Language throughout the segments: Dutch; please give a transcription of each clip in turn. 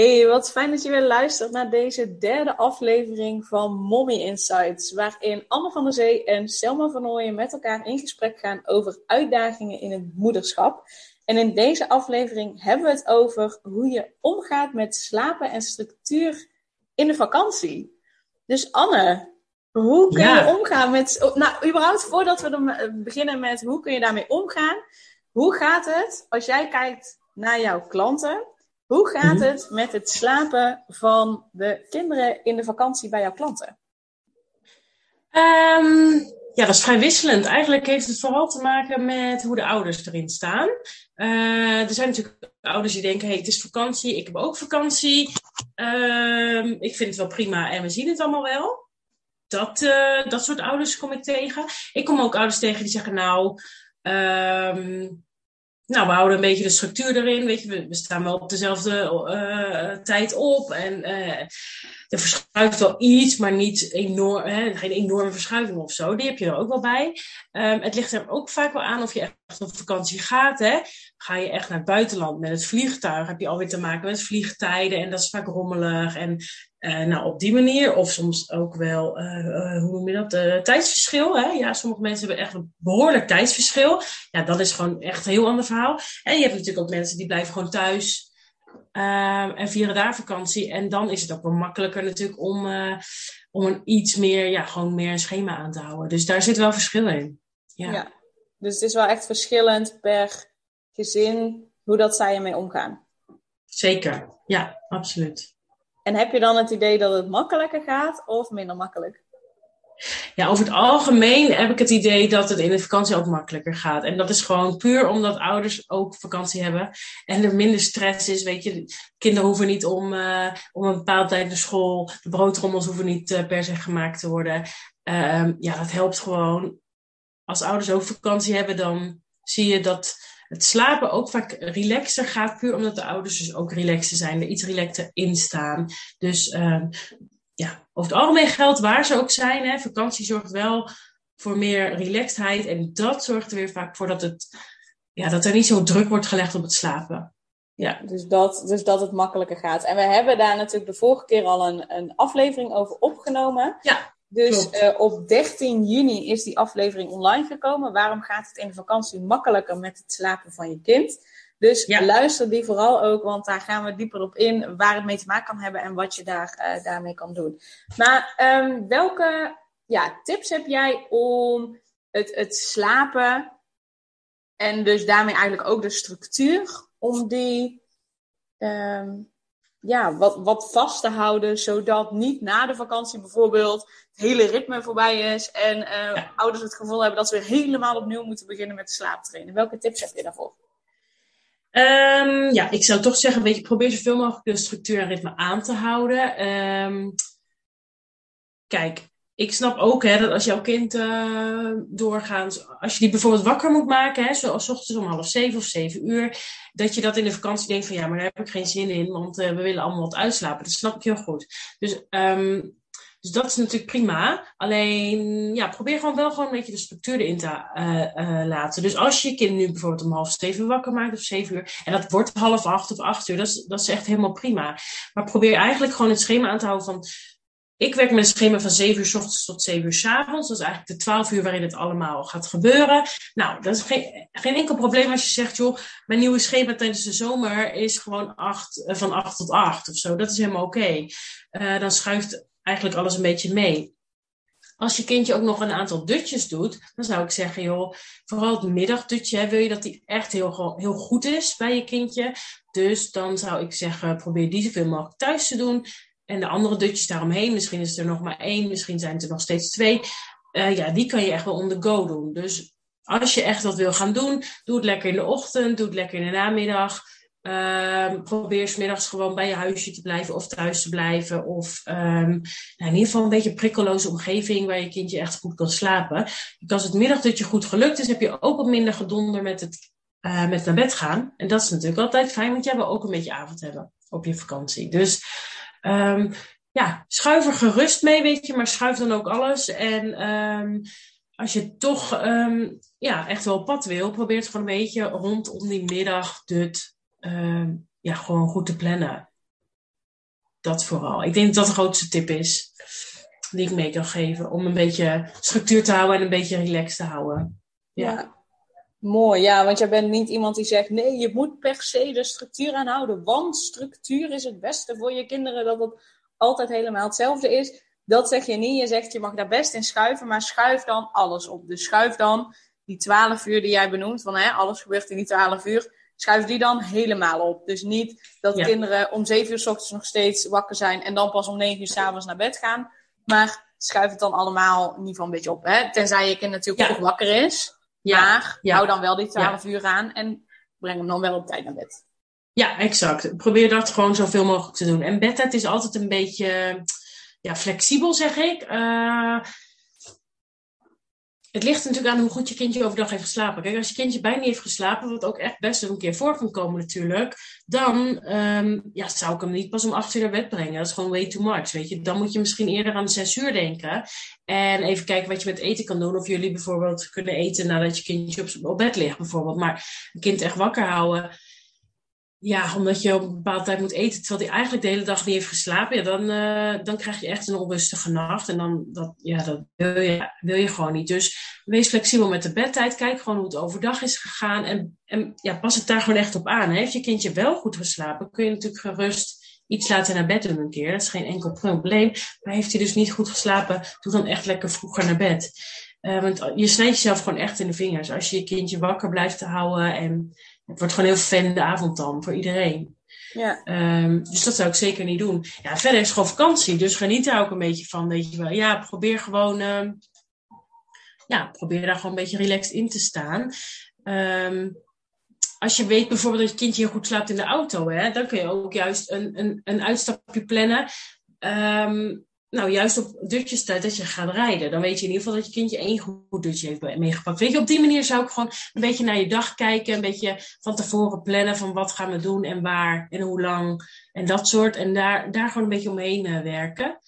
Hey, wat fijn dat je weer luistert naar deze derde aflevering van Mommy Insights, waarin Anne van der Zee en Selma van Ooyen met elkaar in gesprek gaan over uitdagingen in het moederschap. En in deze aflevering hebben we het over hoe je omgaat met slapen en structuur in de vakantie. Dus Anne, hoe kun je omgaan met. Nou, überhaupt voordat we beginnen met hoe kun je daarmee omgaan. Hoe gaat het als jij kijkt naar jouw klanten? Hoe gaat mhm. het met het slapen van de kinderen in de vakantie bij jouw klanten? Um, ja, dat is vrij wisselend. Eigenlijk heeft het vooral te maken met hoe de ouders erin staan. Uh, er zijn natuurlijk ouders die denken: hey, het is vakantie, ik heb ook vakantie. Uh, ik vind het wel prima en we zien het allemaal wel. Dat, uh, dat soort ouders kom ik tegen. Ik kom ook ouders tegen die zeggen: Nou, um, nou, we houden een beetje de structuur erin. Weet je, we, staan wel op dezelfde uh, tijd op. En uh, er verschuift wel iets, maar niet enorm, hè, geen enorme verschuiving of zo. Die heb je er ook wel bij. Um, het ligt er ook vaak wel aan of je echt op vakantie gaat. Hè. Ga je echt naar het buitenland met het vliegtuig, heb je alweer te maken met vliegtijden. En dat is vaak rommelig. En uh, nou, op die manier, of soms ook wel, uh, uh, hoe noem je dat, tijdsverschil. Hè? Ja, sommige mensen hebben echt een behoorlijk tijdsverschil. Ja, dat is gewoon echt een heel ander verhaal. En je hebt natuurlijk ook mensen die blijven gewoon thuis en vieren daar vakantie. En dan is het ook wel makkelijker natuurlijk om, om een iets meer, ja, gewoon meer een schema aan te houden. Dus daar zit wel verschil in. Ja. ja, dus het is wel echt verschillend per gezin hoe dat zij ermee omgaan. Zeker, ja, absoluut. En heb je dan het idee dat het makkelijker gaat of minder makkelijk? Ja, over het algemeen heb ik het idee dat het in de vakantie ook makkelijker gaat. En dat is gewoon puur omdat ouders ook vakantie hebben en er minder stress is. Weet je, kinderen hoeven niet om, uh, om een bepaalde tijd naar school. De broodrommels hoeven niet uh, per se gemaakt te worden. Uh, ja, dat helpt gewoon. Als ouders ook vakantie hebben, dan zie je dat het slapen ook vaak relaxer gaat, puur omdat de ouders dus ook relaxer zijn, er iets relaxer in staan. Dus uh, ja, over het algemeen geldt waar ze ook zijn. Hè, vakantie zorgt wel voor meer relaxedheid en dat zorgt er weer vaak voor dat, het, ja, dat er niet zo druk wordt gelegd op het slapen. Ja. Dus, dat, dus dat het makkelijker gaat. En we hebben daar natuurlijk de vorige keer al een, een aflevering over opgenomen. Ja. Dus uh, op 13 juni is die aflevering online gekomen. Waarom gaat het in de vakantie makkelijker met het slapen van je kind? Dus luister die vooral ook, want daar gaan we dieper op in waar het mee te maken kan hebben en wat je daar, uh, daarmee kan doen. Maar um, welke ja, tips heb jij om het, het slapen en dus daarmee eigenlijk ook de structuur, om die um, ja, wat, wat vast te houden, zodat niet na de vakantie bijvoorbeeld het hele ritme voorbij is en uh, ouders het gevoel hebben dat ze weer helemaal opnieuw moeten beginnen met slaaptrainen. Welke tips heb je daarvoor? Um, ja, ik zou toch zeggen, weet je, probeer zoveel mogelijk de structuur en ritme aan te houden. Um, kijk, ik snap ook hè, dat als jouw kind uh, doorgaat, als je die bijvoorbeeld wakker moet maken, hè, zoals ochtends om half zeven of zeven uur, dat je dat in de vakantie denkt van ja, maar daar heb ik geen zin in, want uh, we willen allemaal wat uitslapen. Dat snap ik heel goed. Dus, um, dus dat is natuurlijk prima. Alleen, ja, probeer gewoon wel gewoon een beetje de structuur erin te uh, laten. Dus als je je kind nu bijvoorbeeld om half zeven wakker maakt of zeven uur, en dat wordt half acht of acht uur, dat is, dat is echt helemaal prima. Maar probeer eigenlijk gewoon het schema aan te houden van ik werk met een schema van 7 uur s ochtends tot 7 uur s avonds. Dat is eigenlijk de 12 uur waarin het allemaal gaat gebeuren. Nou, dat is geen, geen enkel probleem als je zegt, joh, mijn nieuwe schema tijdens de zomer is gewoon 8, eh, van 8 tot 8 of zo. Dat is helemaal oké. Uh, dan schuift eigenlijk alles een beetje mee. Als je kindje ook nog een aantal dutjes doet, dan zou ik zeggen, joh, vooral het middagdutje, wil je dat die echt heel, heel goed is bij je kindje. Dus dan zou ik zeggen, probeer die zoveel mogelijk thuis te doen. En de andere dutjes daaromheen, misschien is er nog maar één, misschien zijn er nog steeds twee. Uh, ja, die kan je echt wel on the go doen. Dus als je echt wat wil gaan doen, doe het lekker in de ochtend, doe het lekker in de namiddag. Uh, probeer smiddags gewoon bij je huisje te blijven of thuis te blijven. Of um, nou, in ieder geval een beetje een prikkeloze omgeving waar je kindje echt goed kan slapen. Als het middagdutje goed gelukt is, heb je ook wat minder gedonder met het uh, met naar bed gaan. En dat is natuurlijk altijd fijn, want jij wil ook een beetje avond hebben op je vakantie. Dus Um, ja, schuif er gerust mee, weet je, maar schuif dan ook alles. En um, als je toch um, ja, echt wel op pad wil, probeer het gewoon een beetje rondom die middag, ja, gewoon goed te plannen. dat vooral. Ik denk dat dat de grootste tip is die ik mee kan geven. Om een beetje structuur te houden en een beetje relaxed te houden. ja. Mooi, ja, want jij bent niet iemand die zegt: nee, je moet per se de structuur aanhouden, want structuur is het beste voor je kinderen, dat het altijd helemaal hetzelfde is. Dat zeg je niet. Je zegt: je mag daar best in schuiven, maar schuif dan alles op. Dus schuif dan die 12 uur die jij benoemt, van hè, alles gebeurt in die 12 uur, schuif die dan helemaal op. Dus niet dat kinderen om 7 uur s ochtends nog steeds wakker zijn en dan pas om 9 uur s avonds naar bed gaan, maar schuif het dan allemaal in ieder geval een beetje op. Hè? Tenzij je kind natuurlijk ja. wakker is. Ja, maar ja. hou dan wel die 12 uur aan en breng hem dan wel op tijd naar bed. Ja, exact. Probeer dat gewoon zoveel mogelijk te doen. En bedtijd is altijd een beetje ja, flexibel, zeg ik. Uh, het ligt natuurlijk aan hoe goed je kindje overdag heeft geslapen. Kijk, als je kindje bijna niet heeft geslapen, wat ook echt best een keer voor kan komen natuurlijk, dan um, ja, zou ik hem niet pas om acht uur naar bed brengen. Dat is gewoon way too much, weet je. Dan moet je misschien eerder aan zes uur denken. En even kijken wat je met eten kan doen. Of jullie bijvoorbeeld kunnen eten nadat je kindje op, op bed ligt, bijvoorbeeld. Maar een kind echt wakker houden ja, omdat je op een bepaalde tijd moet eten, terwijl hij eigenlijk de hele dag niet heeft geslapen, ja, dan, uh, dan krijg je echt een onrustige nacht. En dan, dat, ja, dat wil je, wil je gewoon niet. Dus wees flexibel met de bedtijd. Kijk gewoon hoe het overdag is gegaan. En, en ja, pas het daar gewoon echt op aan. Heeft je kindje wel goed geslapen, kun je natuurlijk gerust iets laten naar bed doen een keer. Dat is geen enkel probleem. Maar heeft hij dus niet goed geslapen, doe dan echt lekker vroeger naar bed. Uh, want je snijdt jezelf gewoon echt in de vingers. Als je je kindje wakker blijft houden en het wordt gewoon een heel vervelende avond dan voor iedereen. Ja. Um, dus dat zou ik zeker niet doen. Ja, verder is het gewoon vakantie, dus geniet daar ook een beetje van. Weet je wel. Ja, probeer gewoon, uh, ja, probeer daar gewoon een beetje relaxed in te staan. Um, als je weet bijvoorbeeld dat je kindje heel goed slaapt in de auto, hè, dan kun je ook juist een, een, een uitstapje plannen. Um, nou, juist op dutjestijd dat je gaat rijden. Dan weet je in ieder geval dat je kindje één goed dutje heeft meegepakt. Weet je, op die manier zou ik gewoon een beetje naar je dag kijken. Een beetje van tevoren plannen van wat gaan we doen en waar en hoe lang. En dat soort. En daar, daar gewoon een beetje omheen uh, werken.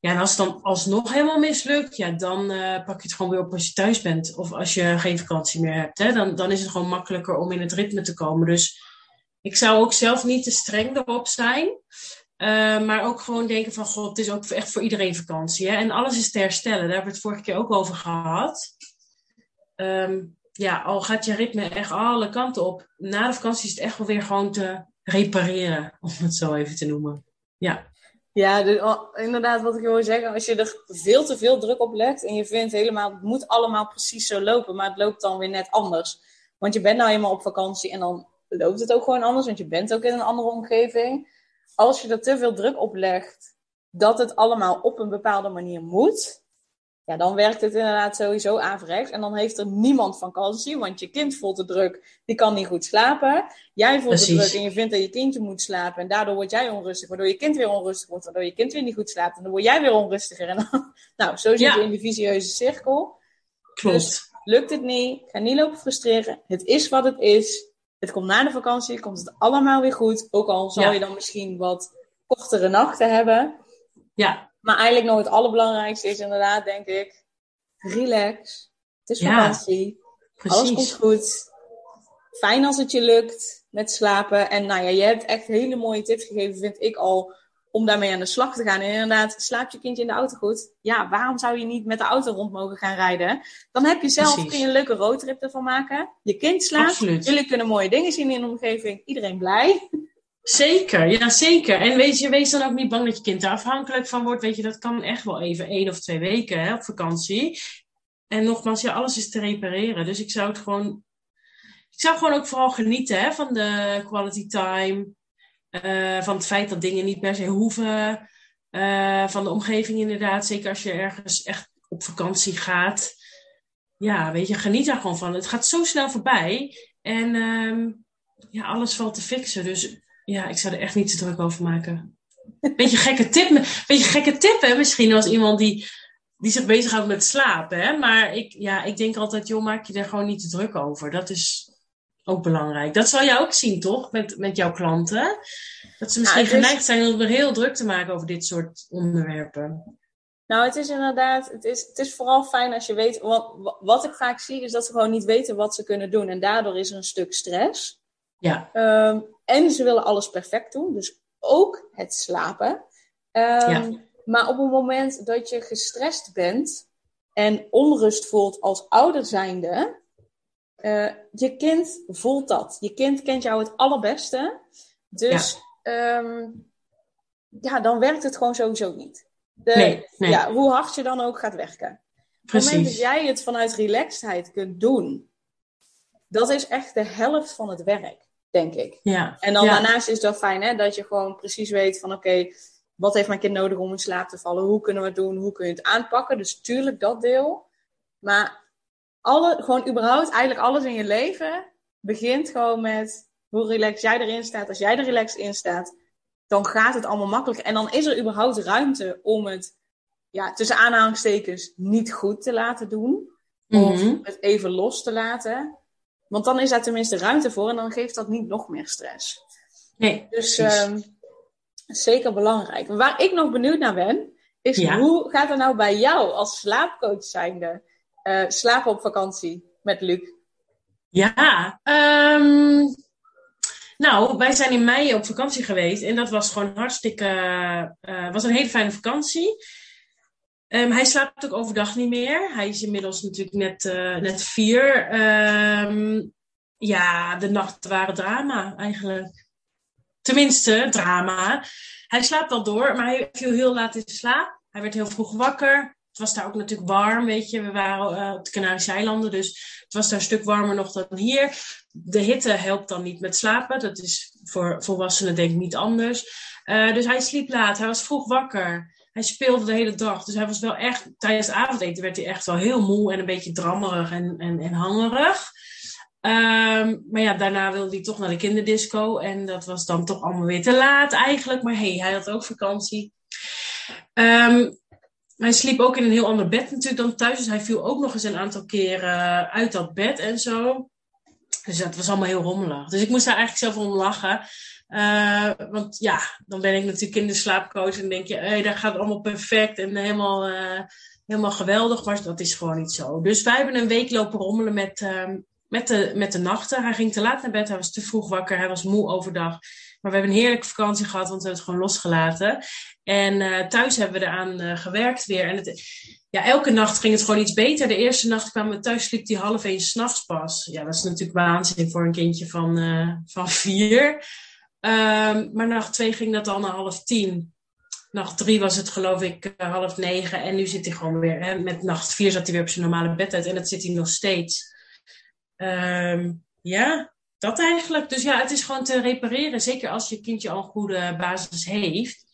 Ja, en als het dan alsnog helemaal mislukt, ja, dan uh, pak je het gewoon weer op als je thuis bent. Of als je geen vakantie meer hebt. Hè, dan, dan is het gewoon makkelijker om in het ritme te komen. Dus ik zou ook zelf niet te streng erop zijn. Uh, maar ook gewoon denken van, god, het is ook echt voor iedereen vakantie. Hè? En alles is te herstellen. Daar hebben we het vorige keer ook over gehad. Um, ja, al gaat je ritme echt alle kanten op. Na de vakantie is het echt wel weer gewoon te repareren. Om het zo even te noemen. Ja. Ja, dus, inderdaad, wat ik wil zeggen. Als je er veel te veel druk op legt. En je vindt helemaal, het moet allemaal precies zo lopen. Maar het loopt dan weer net anders. Want je bent nou eenmaal op vakantie. En dan loopt het ook gewoon anders. Want je bent ook in een andere omgeving als je er te veel druk op legt dat het allemaal op een bepaalde manier moet, ja, dan werkt het inderdaad sowieso averechts. En dan heeft er niemand vakantie, want je kind voelt de druk, die kan niet goed slapen. Jij voelt de druk en je vindt dat je kindje moet slapen. En daardoor word jij onrustig, waardoor je kind weer onrustig wordt, waardoor je kind weer niet goed slaapt. En dan word jij weer onrustiger. En dan, nou, zo zit je in die visieuze cirkel. Klopt. Dus lukt het niet, ga niet lopen frustreren. Het is wat het is. Het komt na de vakantie, komt het allemaal weer goed. Ook al zal je dan misschien wat kortere nachten hebben. Ja. Maar eigenlijk nog het allerbelangrijkste is inderdaad, denk ik, relax. Het is vakantie. Ja, Alles komt goed. Fijn als het je lukt met slapen. En nou ja, je hebt echt hele mooie tips gegeven, vind ik al, om daarmee aan de slag te gaan. En inderdaad, slaapt je kindje in de auto goed? Ja, waarom zou je niet met de auto rond mogen gaan rijden? Dan heb je zelf kun je een leuke roadtrip ervan maken. Je kind slaapt. Jullie kunnen mooie dingen zien in de omgeving. Iedereen blij. Zeker, ja zeker. En weet je, wees dan ook niet bang dat je kind er afhankelijk van wordt. Weet je, dat kan echt wel even één of twee weken hè, op vakantie. En nogmaals, ja, alles is te repareren. Dus ik zou het gewoon... Ik zou gewoon ook vooral genieten hè, van de quality time. Uh, van het feit dat dingen niet per se hoeven. Uh, van de omgeving inderdaad. Zeker als je ergens echt op vakantie gaat. Ja, weet je, geniet daar gewoon van. Het gaat zo snel voorbij. En uh, ja, alles valt te fixen. Dus ja, ik zou er echt niet te druk over maken. Beetje gekke tip, beetje gekke tip hè, misschien als iemand die, die zich bezighoudt met slapen. Hè? Maar ik, ja, ik denk altijd, joh, maak je er gewoon niet te druk over. Dat is, ook belangrijk. Dat zal jij ook zien, toch? Met, met jouw klanten. Dat ze misschien geneigd zijn om er heel druk te maken over dit soort onderwerpen. Nou, het is inderdaad, het is, het is vooral fijn als je weet, wat, wat ik vaak zie is dat ze gewoon niet weten wat ze kunnen doen. En daardoor is er een stuk stress. Ja. Um, en ze willen alles perfect doen, dus ook het slapen. Ehm, maar op het moment dat je gestrest bent en onrust voelt als ouder zijnde, uh, je kind voelt dat. Je kind kent jou het allerbeste. Dus ja. Ehm, ja, dan werkt het gewoon sowieso niet. De, nee, Ja, hoe hard je dan ook gaat werken. Precies. Op het moment dat jij het vanuit relaxedheid kunt doen, dat is echt de helft van het werk, denk ik. Ja. En dan daarnaast is het wel fijn hè, dat je gewoon precies weet van oké, wat heeft mijn kind nodig om in slaap te vallen? Hoe kunnen we het doen? Hoe kun je het aanpakken? Dus tuurlijk dat deel. Maar alle, gewoon überhaupt eigenlijk alles in je leven begint gewoon met hoe relaxed jij erin staat. Als jij er relaxed in staat, dan gaat het allemaal makkelijker. En dan is er überhaupt ruimte om het, ja, tussen aanhalingstekens, niet goed te laten doen. Of mhm. het even los te laten. Want dan is daar tenminste ruimte voor en dan geeft dat niet nog meer stress. Nee, dus um, zeker belangrijk. Waar ik nog benieuwd naar ben, is hoe gaat het nou bij jou als slaapcoach zijnde uh, slapen op vakantie met Luc? Ja, um, nou, wij zijn in mei op vakantie geweest en dat was gewoon hartstikke, uh, was een hele fijne vakantie. Um, hij slaapt ook overdag niet meer. Hij is inmiddels natuurlijk net, uh, net vier. Um, ja, de nachten waren drama eigenlijk. Tenminste, drama. Hij slaapt wel door, maar hij viel heel laat in slaap. Hij werd heel vroeg wakker. Het was daar ook natuurlijk warm, weet je. We waren uh, op de Canarische eilanden, dus het was daar een stuk warmer nog dan hier. De hitte helpt dan niet met slapen. Dat is voor volwassenen denk ik niet anders. Uh, dus hij sliep laat, hij was vroeg wakker. Hij speelde de hele dag. Dus hij was wel echt, tijdens het avondeten werd hij echt wel heel moe en een beetje drammerig en, en, en hangerig. Um, maar ja, daarna wilde hij toch naar de kinderdisco. En dat was dan toch allemaal weer te laat eigenlijk. Maar hey, hij had ook vakantie. Um, hij sliep ook in een heel ander bed natuurlijk dan thuis. Dus hij viel ook nog eens een aantal keren uit dat bed en zo. Dus dat was allemaal heel rommelig. Dus ik moest daar eigenlijk zelf om lachen. Uh, want ja, dan ben ik natuurlijk in de slaapcoach en denk je, hey, dat gaat allemaal perfect en helemaal, uh, helemaal geweldig. Maar dat is gewoon niet zo. Dus wij hebben een week lopen rommelen met, uh, met, de, met de nachten. Hij ging te laat naar bed, hij was te vroeg wakker, hij was moe overdag. Maar we hebben een heerlijke vakantie gehad, want we hebben het gewoon losgelaten. En uh, thuis hebben we eraan uh, gewerkt weer. En het, ja, elke nacht ging het gewoon iets beter. De eerste nacht kwamen we thuis, sliep die half één s'nachts pas. Ja, dat is natuurlijk waanzin voor een kindje van, uh, van vier. Um, maar nacht twee ging dat al naar half tien. Nacht drie was het geloof ik half negen. En nu zit hij gewoon weer, hè, met nacht vier zat hij weer op zijn normale bed uit. En dat zit hij nog steeds. Um, ja, dat eigenlijk. Dus ja, het is gewoon te repareren. Zeker als je kindje al een goede basis heeft.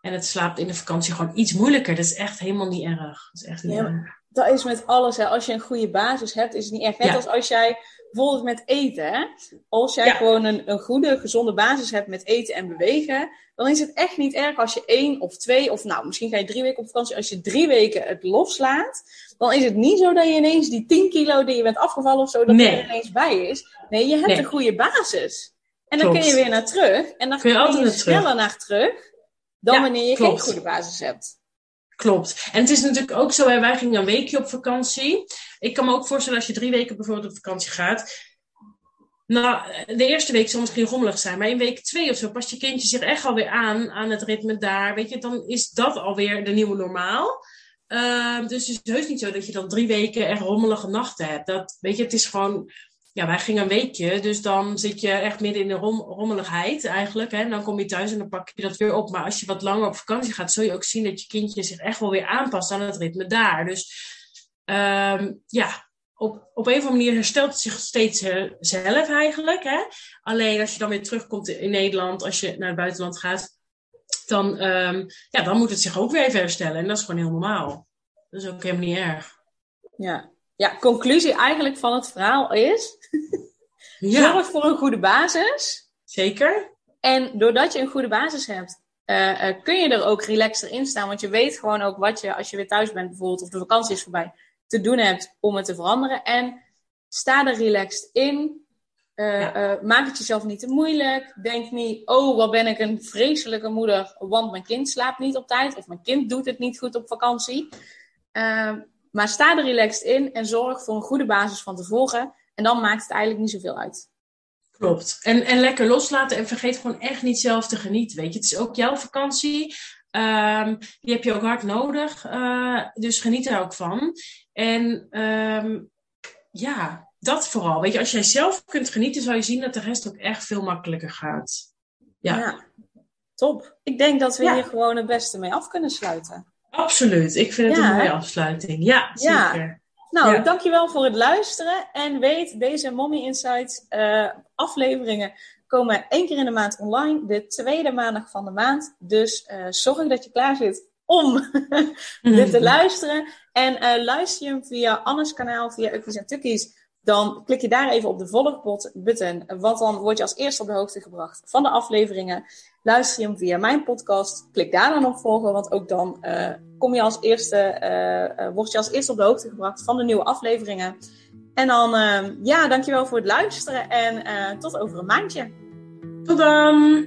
En het slaapt in de vakantie gewoon iets moeilijker. Dat is echt helemaal niet erg. Dat is echt niet ja, erg. Dat is met alles. Hè. Als je een goede basis hebt, is het niet erg. Net als als jij bijvoorbeeld met eten. Hè? Als jij gewoon een, een goede, gezonde basis hebt met eten en bewegen. Dan is het echt niet erg als je één of twee, of nou, misschien ga je drie weken op vakantie. Als je drie weken het loslaat, dan is het niet zo dat je ineens die 10 kilo die je bent afgevallen of zo, dat nee. er ineens bij is. Nee, je hebt een goede basis. En dan kun je weer naar terug. En dan kun je, altijd sneller naar terug dan wanneer je geen goede basis hebt. Klopt. En het is natuurlijk ook zo, wij gingen een weekje op vakantie. Ik kan me ook voorstellen als je drie weken bijvoorbeeld op vakantie gaat. Nou, de eerste week zal misschien rommelig zijn, maar in week twee of zo past je kindje zich echt alweer aan, aan het ritme daar. Weet je, dan is dat alweer de nieuwe normaal. Uh, dus het is heus niet zo dat je dan drie weken echt rommelige nachten hebt. Dat, weet je, het is gewoon ja, wij gingen een weekje, dus dan zit je echt midden in de rom rommeligheid eigenlijk. Hè? En dan kom je thuis en dan pak je dat weer op. Maar als je wat langer op vakantie gaat, zul je ook zien dat je kindje zich echt wel weer aanpast aan het ritme daar. Dus um, ja, op, op een of andere manier herstelt het zich steeds uh, zelf eigenlijk. Hè? Alleen als je dan weer terugkomt in Nederland, als je naar het buitenland gaat, dan, um, ja, dan moet het zich ook weer even herstellen. En dat is gewoon heel normaal. Dat is ook helemaal niet erg. Ja, ja, conclusie eigenlijk van het verhaal is: ja. zorg voor een goede basis. Zeker. En doordat je een goede basis hebt, uh, uh, kun je er ook relaxter in staan. Want je weet gewoon ook wat je, als je weer thuis bent bijvoorbeeld, of de vakantie is voorbij, te doen hebt om het te veranderen. En sta er relaxed in. Uh, ja. maak het jezelf niet te moeilijk. Denk niet, oh, wat ben ik een vreselijke moeder, want mijn kind slaapt niet op tijd. Of mijn kind doet het niet goed op vakantie. Maar sta er relaxed in en zorg voor een goede basis van tevoren. En dan maakt het eigenlijk niet zoveel uit. Klopt. En, en lekker loslaten en vergeet gewoon echt niet zelf te genieten. Weet je, het is ook jouw vakantie. Ehm, die heb je ook hard nodig. dus geniet er ook van. En ehm, ja, dat vooral. Weet je, als jij zelf kunt genieten, zal je zien dat de rest ook echt veel makkelijker gaat. Ja, top. Ik denk dat we hier gewoon het beste mee af kunnen sluiten. Absoluut. Ik vind het een mooie afsluiting. Ja, zeker. Nou, ja. dankjewel voor het luisteren. En weet, deze Mommy Insights uh, afleveringen komen één keer in de maand online. De tweede maandag van de maand. Dus uh, zorg dat je klaar zit om dit te luisteren. En uh, luister je hem via Anne's kanaal, via Ukkies en Tukkies. Dan klik je daar even op de volgbutton. Want dan word je als eerste op de hoogte gebracht van de afleveringen. Luister je hem via mijn podcast. Klik daar dan op volgen. Want ook dan uh, kom je als eerste, uh, word je als eerste op de hoogte gebracht van de nieuwe afleveringen. En dan, ja, dankjewel voor het luisteren. En tot over een maandje. Tot dan!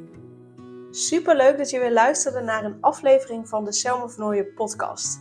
Super leuk dat je weer luisterde naar een aflevering van de Selma Vernooien podcast.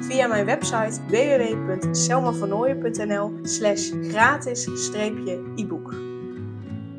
via mijn website www.selmavernooien.nl slash gratis-e-book.